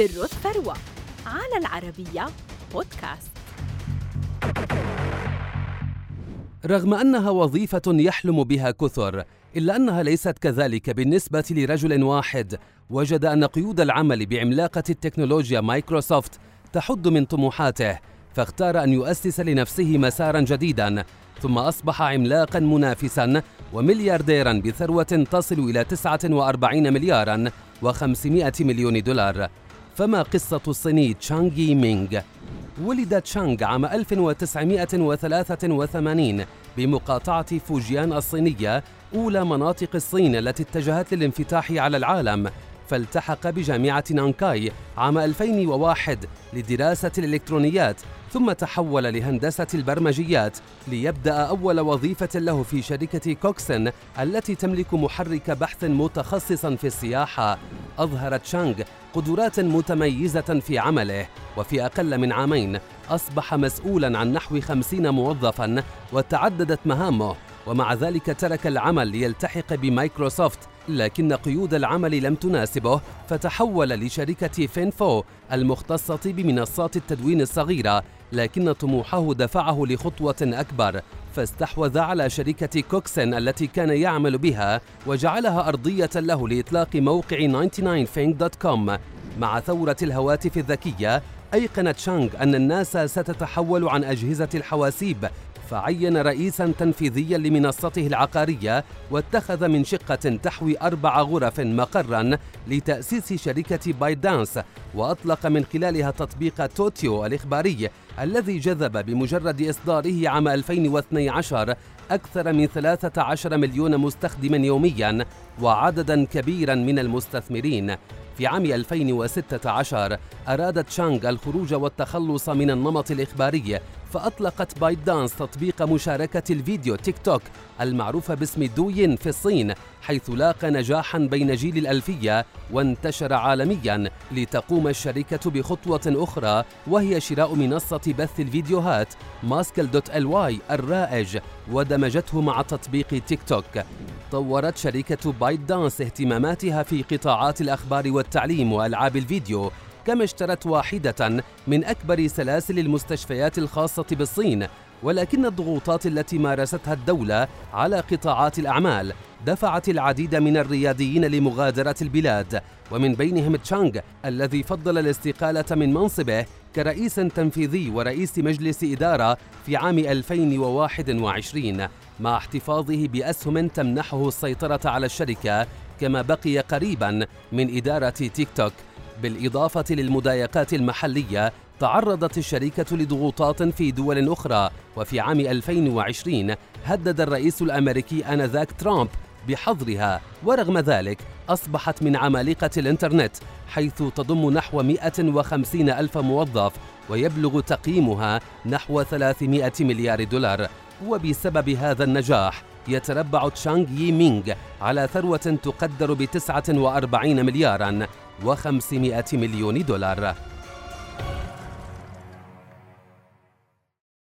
سر الثروة على العربية بودكاست. رغم أنها وظيفة يحلم بها كثر إلا أنها ليست كذلك بالنسبة لرجل واحد. وجد أن قيود العمل بعملاقة التكنولوجيا مايكروسوفت تحد من طموحاته فاختار أن يؤسس لنفسه مسارا جديدا ثم أصبح عملاقا منافسا ومليارديرا بثروة تصل إلى 49 مليارا و500 مليون دولار. فما قصة الصيني تشانغ مينغ؟ ولد تشانغ عام 1983 بمقاطعة فوجيان الصينية أولى مناطق الصين التي اتجهت للانفتاح على العالم فالتحق بجامعة نانكاي عام 2001 لدراسة الإلكترونيات ثم تحول لهندسة البرمجيات ليبدأ أول وظيفة له في شركة كوكسن التي تملك محرك بحث متخصصا في السياحة أظهر تشانغ قدرات متميزة في عمله وفي أقل من عامين أصبح مسؤولا عن نحو خمسين موظفا وتعددت مهامه ومع ذلك ترك العمل ليلتحق بمايكروسوفت لكن قيود العمل لم تناسبه فتحول لشركة فينفو المختصة بمنصات التدوين الصغيرة لكن طموحه دفعه لخطوة أكبر فاستحوذ على شركة كوكسن التي كان يعمل بها وجعلها أرضية له لإطلاق موقع 99fing.com مع ثورة الهواتف الذكية أيقن تشانغ أن الناس ستتحول عن أجهزة الحواسيب فعين رئيسا تنفيذيا لمنصته العقارية واتخذ من شقة تحوي أربع غرف مقرا لتأسيس شركة بايت دانس وأطلق من خلالها تطبيق توتيو الإخباري الذي جذب بمجرد إصداره عام 2012 أكثر من 13 مليون مستخدم يوميا وعددا كبيرا من المستثمرين. في عام 2016 أرادت شانغ الخروج والتخلص من النمط الإخباري فأطلقت بايت دانس تطبيق مشاركة الفيديو تيك توك المعروف باسم دوين في الصين حيث لاقى نجاحا بين جيل الألفية وانتشر عالميا لتقوم الشركة بخطوة أخرى وهي شراء منصة بث الفيديوهات Musical.ly الرائج ودمجته مع تطبيق تيك توك. طورت شركة بايت دانس اهتماماتها في قطاعات الأخبار والتعليم وألعاب الفيديو كما اشترت واحدة من أكبر سلاسل المستشفيات الخاصة بالصين ولكن الضغوطات التي مارستها الدولة على قطاعات الأعمال دفعت العديد من الرياديين لمغادرة البلاد. ومن بينهم تشانغ الذي فضل الاستقالة من منصبه كرئيس تنفيذي ورئيس مجلس إدارة في عام 2021 مع احتفاظه بأسهم تمنحه السيطرة على الشركة كما بقي قريبا من إدارة تيك توك. بالإضافة للمضايقات المحلية تعرضت الشركة لضغوطات في دول أخرى. وفي عام 2020 هدد الرئيس الأمريكي آنذاك ترامب بحظرها. ورغم ذلك أصبحت من عمالقة الإنترنت حيث تضم نحو 150 ألف موظف ويبلغ تقييمها نحو 300 مليار دولار. وبسبب هذا النجاح يتربع تشانغ يي مينغ على ثروة تقدر ب 49 مليارا. و500 مليون دولار.